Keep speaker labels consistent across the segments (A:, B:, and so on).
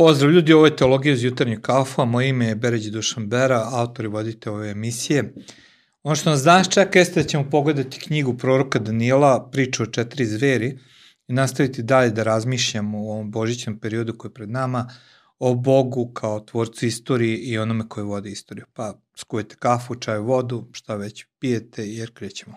A: Pozdrav ljudi, ovo je Teologija iz jutarnjeg kafa, moje ime je Beređi Dušan Bera, autor i vodite ove emisije. Ono što nas danas čeka jeste da ćemo pogledati knjigu proroka Danijela, priču o četiri zveri i nastaviti dalje da razmišljamo u ovom božićnom periodu koji je pred nama o Bogu kao tvorcu istorije i onome koji vode istoriju. Pa skujete kafu, čaj, vodu, šta već pijete jer krećemo.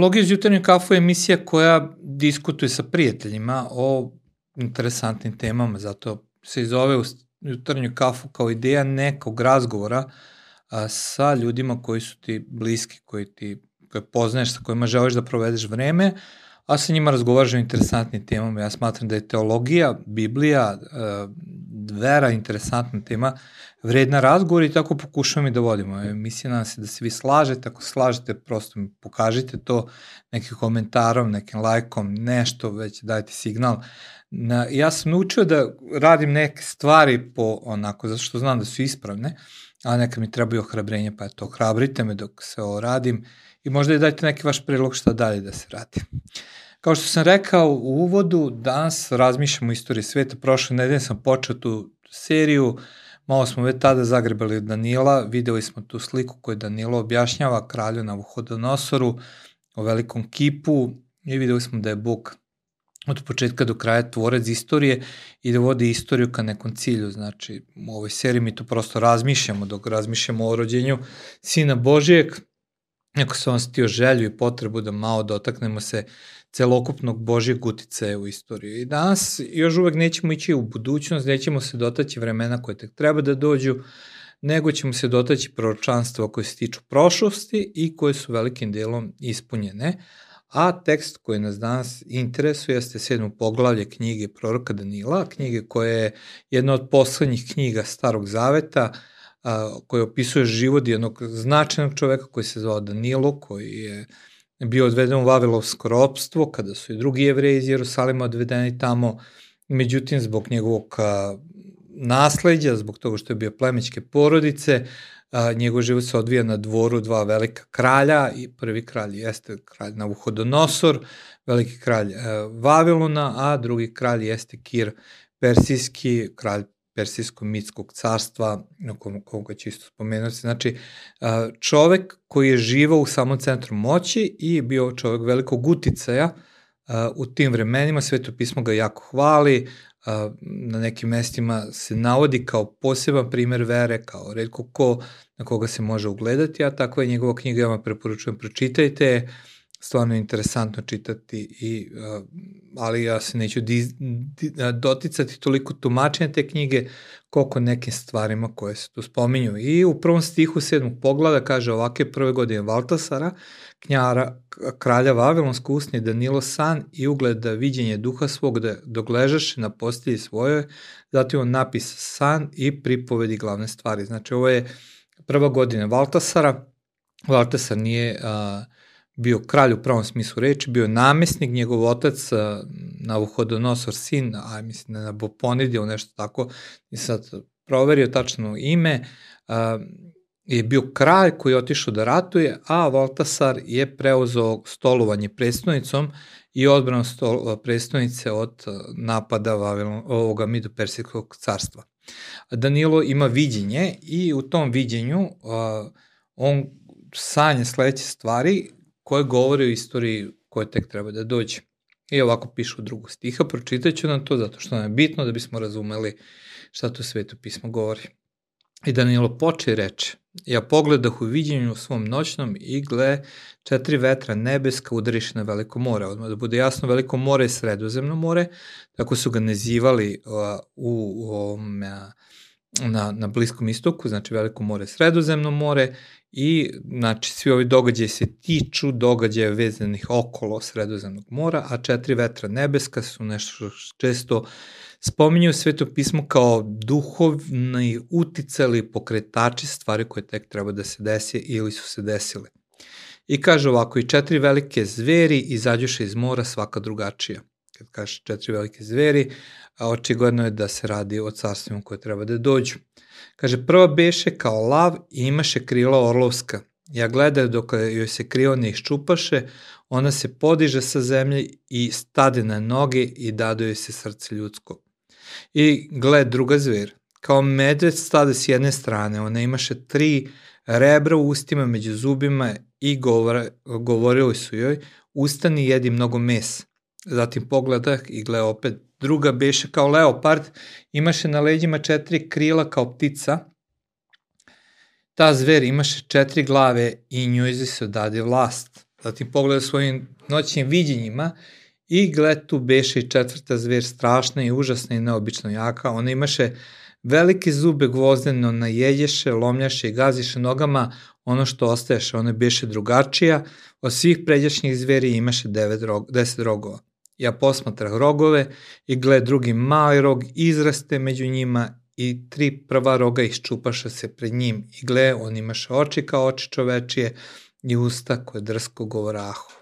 A: Teologija iz jutarnjeg kafu je emisija koja diskutuje sa prijateljima o interesantnim temama, zato se i zove u jutarnju kafu kao ideja nekog razgovora a, sa ljudima koji su ti bliski, koji ti koje poznaješ, sa kojima želiš da provedeš vreme, a sa njima razgovaraš o interesantnim temama. Ja smatram da je teologija, Biblija, vera interesantna tema, vredna razgovor i tako pokušavam i da vodimo. Emisija nam se da se vi slažete, ako slažete prosto mi pokažite to nekim komentarom, nekim lajkom, nešto, već dajte signal. Na, ja sam naučio da radim neke stvari po onako, zato što znam da su ispravne, a neka mi trebaju ohrabrenje, pa eto, ohrabrite me dok se ovo radim i možda i dajte neki vaš predlog šta dalje da se radi. Kao što sam rekao u uvodu, danas razmišljamo o istoriji sveta. Prošle nedelje sam počeo tu seriju, malo smo već tada zagrebali od Danila, videli smo tu sliku koju Danilo objašnjava kralju na Vuhodonosoru o velikom kipu i videli smo da je Bog od početka do kraja tvorec istorije i da vodi istoriju ka nekom cilju. Znači, u ovoj seriji mi to prosto razmišljamo, dok razmišljamo o rođenju Sina Božijeg, Neko sam vam stio želju i potrebu da malo dotaknemo se celokupnog Božijeg uticaja u istoriju. I danas još uvek nećemo ići u budućnost, nećemo se dotaći vremena koje tek treba da dođu, nego ćemo se dotaći proročanstva koje se tiču prošlosti i koje su velikim delom ispunjene. A tekst koji nas danas interesuje jeste sedmo poglavlje knjige proroka Danila, knjige koja je jedna od poslednjih knjiga Starog Zaveta, a, koji opisuje život jednog značajnog čoveka koji se zvao Danilo, koji je bio odveden u Vavilovsko ropstvo, kada su i drugi jevreji iz Jerusalima odvedeni tamo, međutim, zbog njegovog a, nasledđa, zbog toga što je bio plemićke porodice, a, njegov život se odvija na dvoru dva velika kralja i prvi kralj jeste kralj Navuhodonosor, veliki kralj a, Vavilona, a drugi kralj jeste Kir Persijski, kralj Persijsko-mitskog carstva, koga ću isto spomenuti. Znači, čovek koji je živao u samom centru moći i bio čovek velikog uticaja u tim vremenima, sveto pismo ga jako hvali, na nekim mestima se navodi kao poseban primer vere, kao redko ko na koga se može ugledati, a takva je njegova knjiga, ja vam preporučujem, pročitajte, stvarno interesantno čitati, i, ali ja se neću di, di, doticati toliko tumačenja te knjige koliko nekim stvarima koje se tu spominju. I u prvom stihu sedmog poglada kaže ovake prve godine Valtasara, knjara kralja Vavilonsko usni Danilo san i ugleda viđenje duha svog da dogležaše na postelji svojoj, zatim on napis san i pripovedi glavne stvari. Znači ovo je prva godina Valtasara, Valtasar nije uh, bio kralj u pravom smislu reči, bio namesnik, njegov otac Navuhodonosor sin, a mislim da na Boponid ili nešto tako, i sad proverio tačno ime, je bio kralj koji je otišao da ratuje, a Valtasar je preuzeo stolovanje predstavnicom i odbranu predstavnice od napada Vavilon, ovoga Mido-Persijskog carstva. Danilo ima viđenje i u tom viđenju on sanje sledeće stvari koje govore o istoriji koje tek treba da dođe. I ovako piše u drugu stiha, pročitat ću nam to zato što nam je bitno da bismo razumeli šta to sveto pismo govori. I Danilo poče reče, ja pogledah u viđenju u svom noćnom i gle četiri vetra nebeska udariše na veliko more. Odmah da bude jasno, veliko more je sredozemno more, tako su ga nazivali u, u uh, na, na Bliskom istoku, znači Veliko more, Sredozemno more i znači svi ovi događaji se tiču događaja vezanih okolo Sredozemnog mora, a četiri vetra nebeska su nešto što često spominju sveto pismo kao duhovni uticali pokretači stvari koje tek treba da se desi ili su se desile. I kaže ovako, i četiri velike zveri izađuše iz mora svaka drugačija. Kad kaže četiri velike zveri, a očigledno je da se radi o carstvima koje treba da dođu. Kaže, prva beše kao lav i imaše krila orlovska. Ja gledaju dok joj se krilo ne iščupaše, ona se podiže sa zemlje i stade na noge i dado joj se srce ljudsko. I gled druga zver, kao medved stade s jedne strane, ona imaše tri rebra u ustima među zubima i govore, govorili su joj, ustani jedi mnogo mesa. Zatim pogleda i gleda opet druga beše kao leopard, imaše na leđima četiri krila kao ptica. Ta zver imaše četiri glave i njoj se odade vlast. Zatim pogleda svojim noćnim viđenjima i gled tu beše i četvrta zver strašna i užasna i neobično jaka. Ona imaše velike zube gvozdeno najedješe, lomljaše i gaziše nogama ono što ostaješ, ona beše drugačija, od svih pređašnjih zveri imaše devet rog, deset rogova. Ja posmatrah rogove i gled drugi mali rog izraste među njima i tri prva roga iščupaša se pred njim i gle, on imaše oči kao oči čovečije i usta koje drsko govorahu.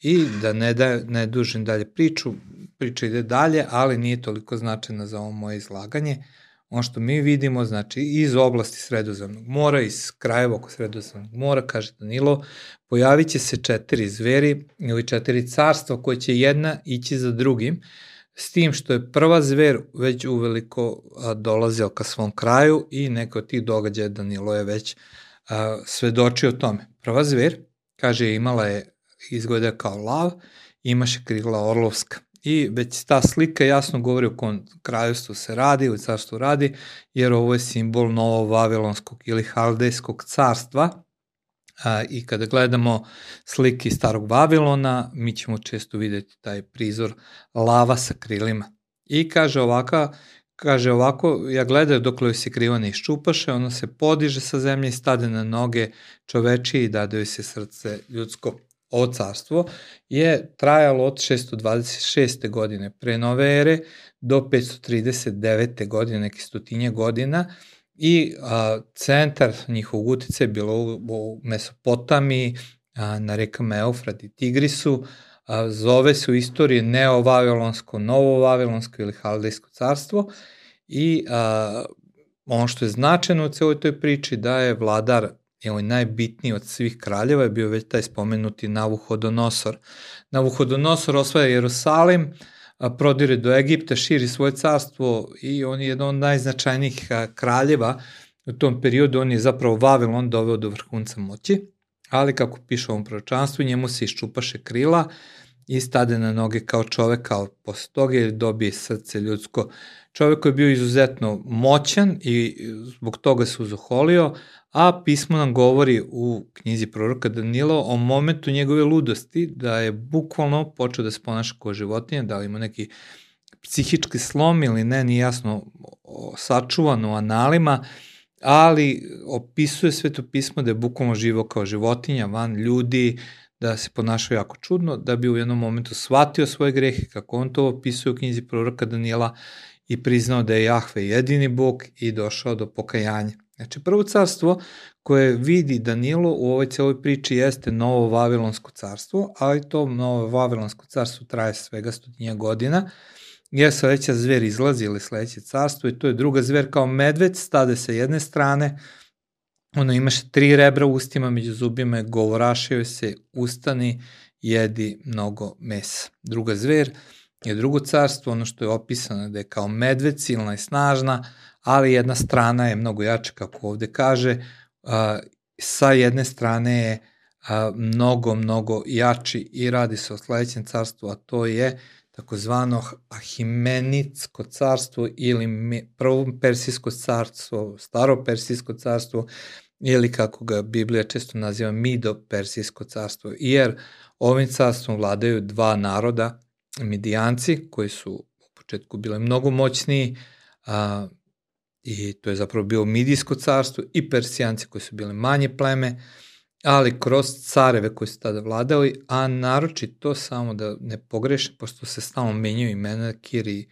A: I da ne, da, ne dužim dalje priču, priča ide dalje, ali nije toliko značajna za ovo moje izlaganje. Ono što mi vidimo, znači iz oblasti Sredozemnog mora, iz krajeva oko Sredozemnog mora, kaže Danilo, pojavit će se četiri zveri ili četiri carstva koje će jedna ići za drugim, s tim što je prva zver već uveliko dolazila ka svom kraju i neko od tih događaja Danilo je već a, svedočio o tome. Prva zver, kaže, imala je izgleda kao lav, imaše krila orlovska i već ta slika jasno govori o kom kraljevstvu se radi, u carstvu radi, jer ovo je simbol novo-vavilonskog ili haldejskog carstva, I kada gledamo slike starog Vavilona, mi ćemo često videti taj prizor lava sa krilima. I kaže ovaka, kaže ovako, ja gledaju dok joj se krivo ne iščupaše, ono se podiže sa zemlje i stade na noge čoveči i dade joj se srce ljudsko ovo carstvo je trajalo od 626. godine pre nove ere do 539. godine, neke stotinje godina i a, centar njihovog utice je bilo u, u Mesopotamiji, a, na rekama Eufrat i Tigrisu, a, zove se u istoriji Novo-Vavilonsko ili Haldejsko carstvo i a, ono što je značajno u celoj toj priči da je vladar je ovaj najbitniji od svih kraljeva je bio već taj spomenuti Navuhodonosor. Navuhodonosor osvaja Jerusalim, prodire do Egipta, širi svoje carstvo i on je jedan od najznačajnijih kraljeva u tom periodu, on je zapravo Vavilon doveo do vrhunca moći, ali kako piše u ovom proročanstvu, njemu se iščupaše krila i stade na noge kao čovek, kao posle toga je dobije srce ljudsko. Čovek koji je bio izuzetno moćan i zbog toga se uzoholio, a pismo nam govori u knjizi proroka Danilo o momentu njegove ludosti, da je bukvalno počeo da se ponaša kao životinja, da li ima neki psihički slom ili ne, nije jasno sačuvan u analima, ali opisuje sveto pismo da je bukvalno živo kao životinja, van ljudi, da se ponašao jako čudno, da bi u jednom momentu shvatio svoje grehe, kako on to opisuje u knjizi proroka Danila i priznao da je Jahve jedini bog i došao do pokajanja. Znači, prvo carstvo koje vidi Danilo u ovoj celoj priči jeste Novo Vavilonsko carstvo, ali to Novo Vavilonsko carstvo traje svega stotinja godina, jer sledeća zver izlazi ili sledeće carstvo i to je druga zver kao medved, stade sa jedne strane, ono imaše tri rebra u ustima, među zubima govorašio se, ustani, jedi mnogo mesa. Druga zver je drugo carstvo, ono što je opisano da je kao medved, silna i snažna, ali jedna strana je mnogo jača, kako ovde kaže, a, sa jedne strane je a, mnogo, mnogo jači i radi se o sledećem carstvu, a to je takozvano Ahimenitsko carstvo ili prvo persijsko carstvo, staro persijsko carstvo ili kako ga Biblija često naziva Mido persijsko carstvo, jer ovim carstvom vladaju dva naroda, Midijanci, koji su u početku bile mnogo moćniji, a, i to je zapravo bio Midijsko carstvo i Persijanci koji su bili manje pleme, ali kroz careve koji su tada vladali, a naročito samo da ne pogrešim, pošto se stalno menjaju imena Kiri,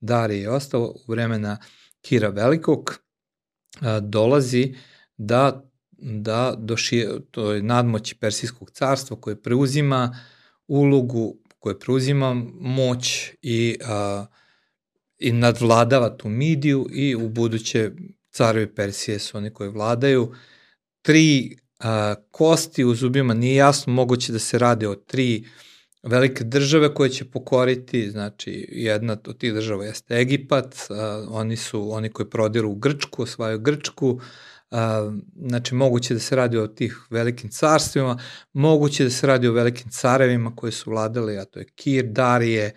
A: Dari i ostalo, u vremena Kira Velikog dolazi da, da do šije, to je nadmoći Persijskog carstva koje preuzima ulogu, koje preuzima moć i a, i nadvladava tu Midiju i u buduće carevi Persije su oni koji vladaju. Tri a, kosti u zubima nije jasno, moguće da se radi o tri velike države koje će pokoriti, znači jedna od tih država jeste Egipat, a, oni su oni koji prodiru u Grčku, osvajaju Grčku, a, znači moguće da se radi o tih velikim carstvima, moguće da se radi o velikim carevima koji su vladali, a to je Kir, Darije,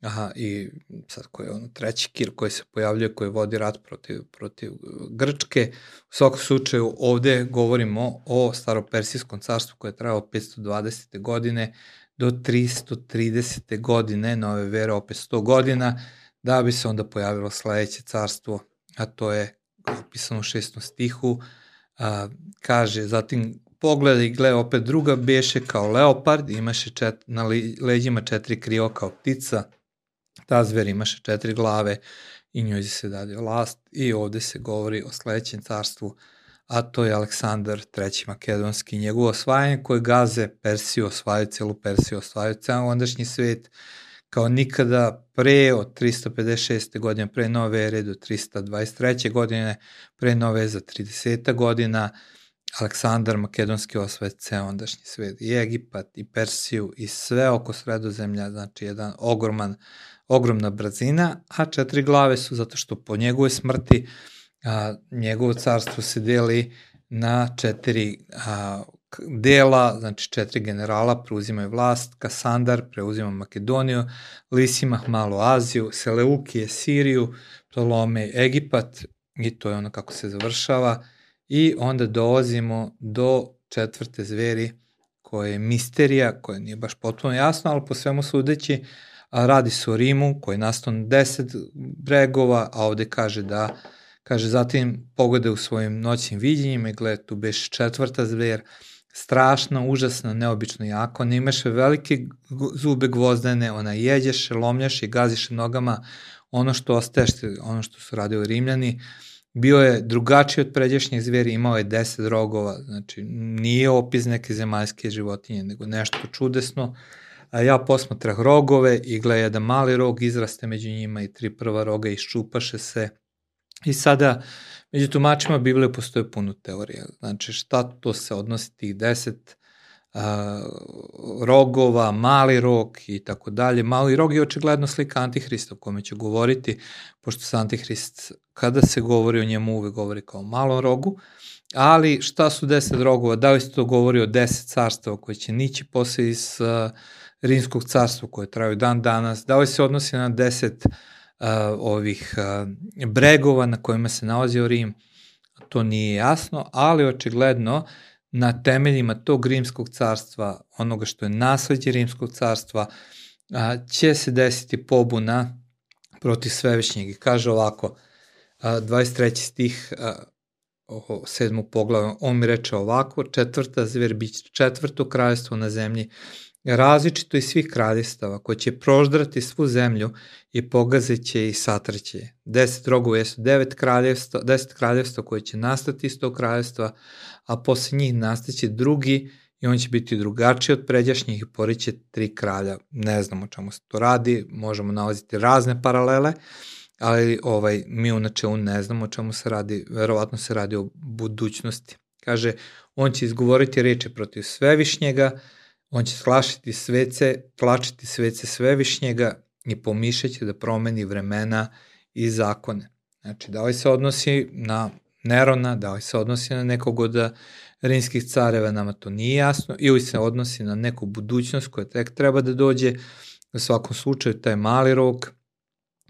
A: Aha, i sad koji je ono treći kir koji se pojavljuje, koji vodi rat protiv, protiv Grčke. U svakom slučaju ovde govorimo o staropersijskom carstvu koje je trajalo 520. godine do 330. godine nove vere, opet 100 godina, da bi se onda pojavilo sledeće carstvo, a to je opisano u šestom stihu, a, kaže, zatim pogleda i gleda opet druga beše kao leopard, imaše čet, na leđima četiri krilo kao ptica, Ta zver imaše četiri glave i njoj se dade vlast i ovde se govori o sledećem carstvu, a to je Aleksandar III. Makedonski, njegovo osvajanje koje gaze Persiju, osvajaju celu Persiju, osvajaju ceo ondašnji svet, kao nikada pre od 356. godine, pre nove ere do 323. godine, pre nove za 30. godina, Aleksandar Makedonski osvaja ceo ondašnji svet, i Egipat, i Persiju, i sve oko sredozemlja, znači jedan ogroman ogromna brzina, a četiri glave su zato što po njegove smrti a, njegovo carstvo se deli na četiri a, dela, znači četiri generala preuzimaju vlast, Kasandar preuzima Makedoniju, Lisimah malu Aziju, Seleukije Siriju, Ptolome Egipat i to je ono kako se završava i onda dolazimo do četvrte zveri koje je misterija, koja nije baš potpuno jasno, ali po svemu sudeći a radi se o Rimu koji je nastao na deset bregova, a ovde kaže da kaže zatim pogleda u svojim noćnim vidjenjima i gleda tu beš četvrta zver, strašna, užasna, neobično jako, ona imaše velike zube gvozdene, ona jeđeše, lomljaše i gaziše nogama ono što ostaješte, ono što su radili Rimljani, bio je drugačiji od pređašnjih zveri, imao je deset rogova, znači nije opis neke zemaljske životinje, nego nešto čudesno, a ja posmatrah rogove i gleda jedan mali rog izraste među njima i tri prva roga iščupaše se. I sada, među tumačima Biblije postoje puno teorija. Znači, šta to se odnosi tih deset a, rogova, mali rog i tako dalje. Mali rog je očigledno slika Antihrista o kome ću govoriti, pošto se Antihrist, kada se govori o njemu, uvek govori kao malom rogu, ali šta su deset rogova? Da li se to govori o deset carstava koje će nići posle iz uh, rimskog carstva koje traju dan danas, da li se odnosi na deset uh, ovih uh, bregova na kojima se nalazio Rim, to nije jasno, ali očigledno na temeljima tog rimskog carstva, onoga što je nasledđe rimskog carstva, uh, će se desiti pobuna protiv svevišnjeg. I kaže ovako, uh, 23. stih uh, sedmu poglavu, on mi reče ovako, četvrta zver biće četvrto kraljstvo na zemlji, različito iz svih kraljestava, koje će proždrati svu zemlju i pogazeće i satreće. Deset rogova jesu devet kraljevstva, deset kraljevstva koje će nastati iz tog kraljevstva, a posle njih nastaće drugi i on će biti drugačiji od pređašnjih i poriće tri kralja. Ne znamo o čemu se to radi, možemo nalaziti razne paralele, ali ovaj, mi u načelu ne znamo o čemu se radi, verovatno se radi o budućnosti. Kaže, on će izgovoriti reče protiv svevišnjega, On će sklašiti svece, tlačiti svece svevišnjega i pomišljati da promeni vremena i zakone. Znači, da li se odnosi na Nerona, da li se odnosi na nekog od rimskih careva, nama to nije jasno, ili se odnosi na neku budućnost koja tek treba da dođe, u svakom slučaju taj mali rok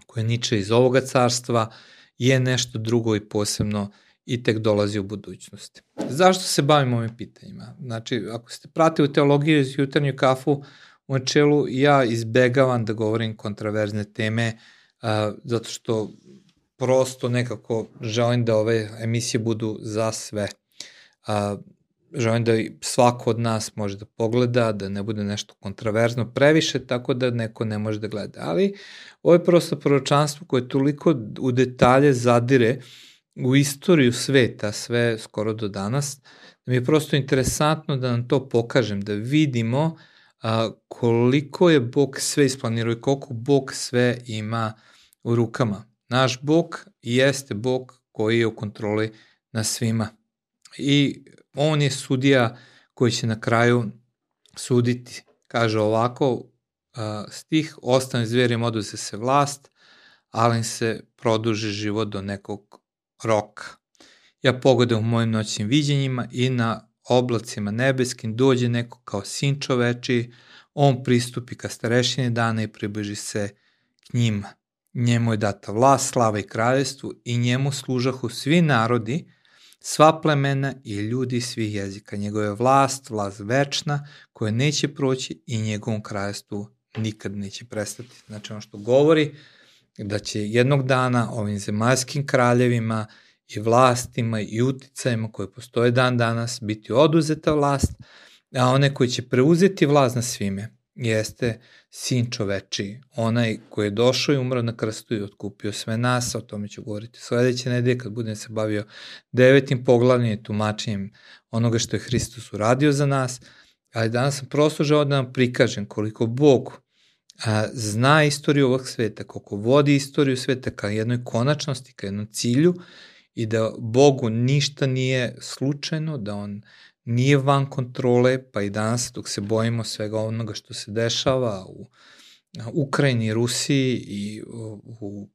A: koji niče iz ovoga carstva je nešto drugo i posebno i tek dolazi u budućnosti. Zašto se bavimo ovim pitanjima? Znači, ako ste pratili teologiju iz jutarnju kafu, u načelu ja izbegavam da govorim kontraverzne teme, uh, zato što prosto nekako želim da ove emisije budu za sve. A, želim da svako od nas može da pogleda, da ne bude nešto kontraverzno previše, tako da neko ne može da gleda. Ali ovo je prosto proročanstvo koje toliko u detalje zadire u istoriju sveta, sve skoro do danas, da mi je prosto interesantno da nam to pokažem, da vidimo a, koliko je Bog sve isplanirao i koliko Bog sve ima u rukama. Naš Bog jeste Bog koji je u kontroli na svima. I on je sudija koji će na kraju suditi. Kaže ovako, stih, ostane zvijerim oduze se vlast, ali im se produži život do nekog roka. Ja pogledam u mojim noćnim viđenjima i na oblacima nebeskim dođe neko kao sin čoveči, on pristupi ka starešini dana i približi se k njima. Njemu je data vlast, slava i kraljestvu i njemu služahu svi narodi, sva plemena i ljudi svih jezika. Njegova je vlast, vlast večna, koja neće proći i njegovom kraljestvu nikad neće prestati. Znači ono što govori da će jednog dana ovim zemaljskim kraljevima i vlastima i uticajima koje postoje dan danas biti oduzeta vlast, a one koji će preuzeti vlast na svime jeste sin čoveči, onaj koji je došao i umro na krstu i otkupio sve nas, o tome ću govoriti sledeće nedelje kad budem se bavio devetim poglavljem i tumačenjem onoga što je Hristos uradio za nas, ali danas sam prosto žao da vam prikažem koliko Bog a, zna istoriju ovog sveta, koliko vodi istoriju sveta ka jednoj konačnosti, ka jednom cilju i da Bogu ništa nije slučajno, da on nije van kontrole, pa i danas dok se bojimo svega onoga što se dešava u Ukrajini, Rusiji i u,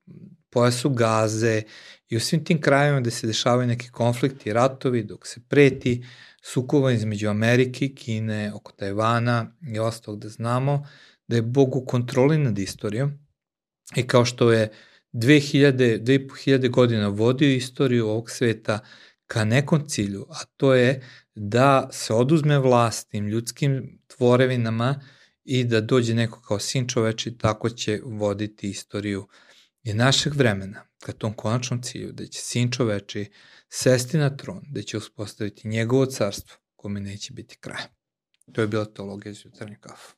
A: pojasu Gaze i u svim tim krajevima gde se dešavaju neki konflikti, ratovi, dok se preti sukova između Amerike, Kine, oko Tajvana i ostalog da znamo da je Bog u kontroli nad istorijom i kao što je 2000, 2500 godina vodio istoriju ovog sveta ka nekom cilju, a to je da se oduzme vlast tim ljudskim tvorevinama i da dođe neko kao sin čoveči, tako će voditi istoriju i našeg vremena ka tom konačnom cilju, da će sin čoveči sesti na tron, da će uspostaviti njegovo carstvo, kome neće biti kraja. To je bila teologija iz jutarnje kafu.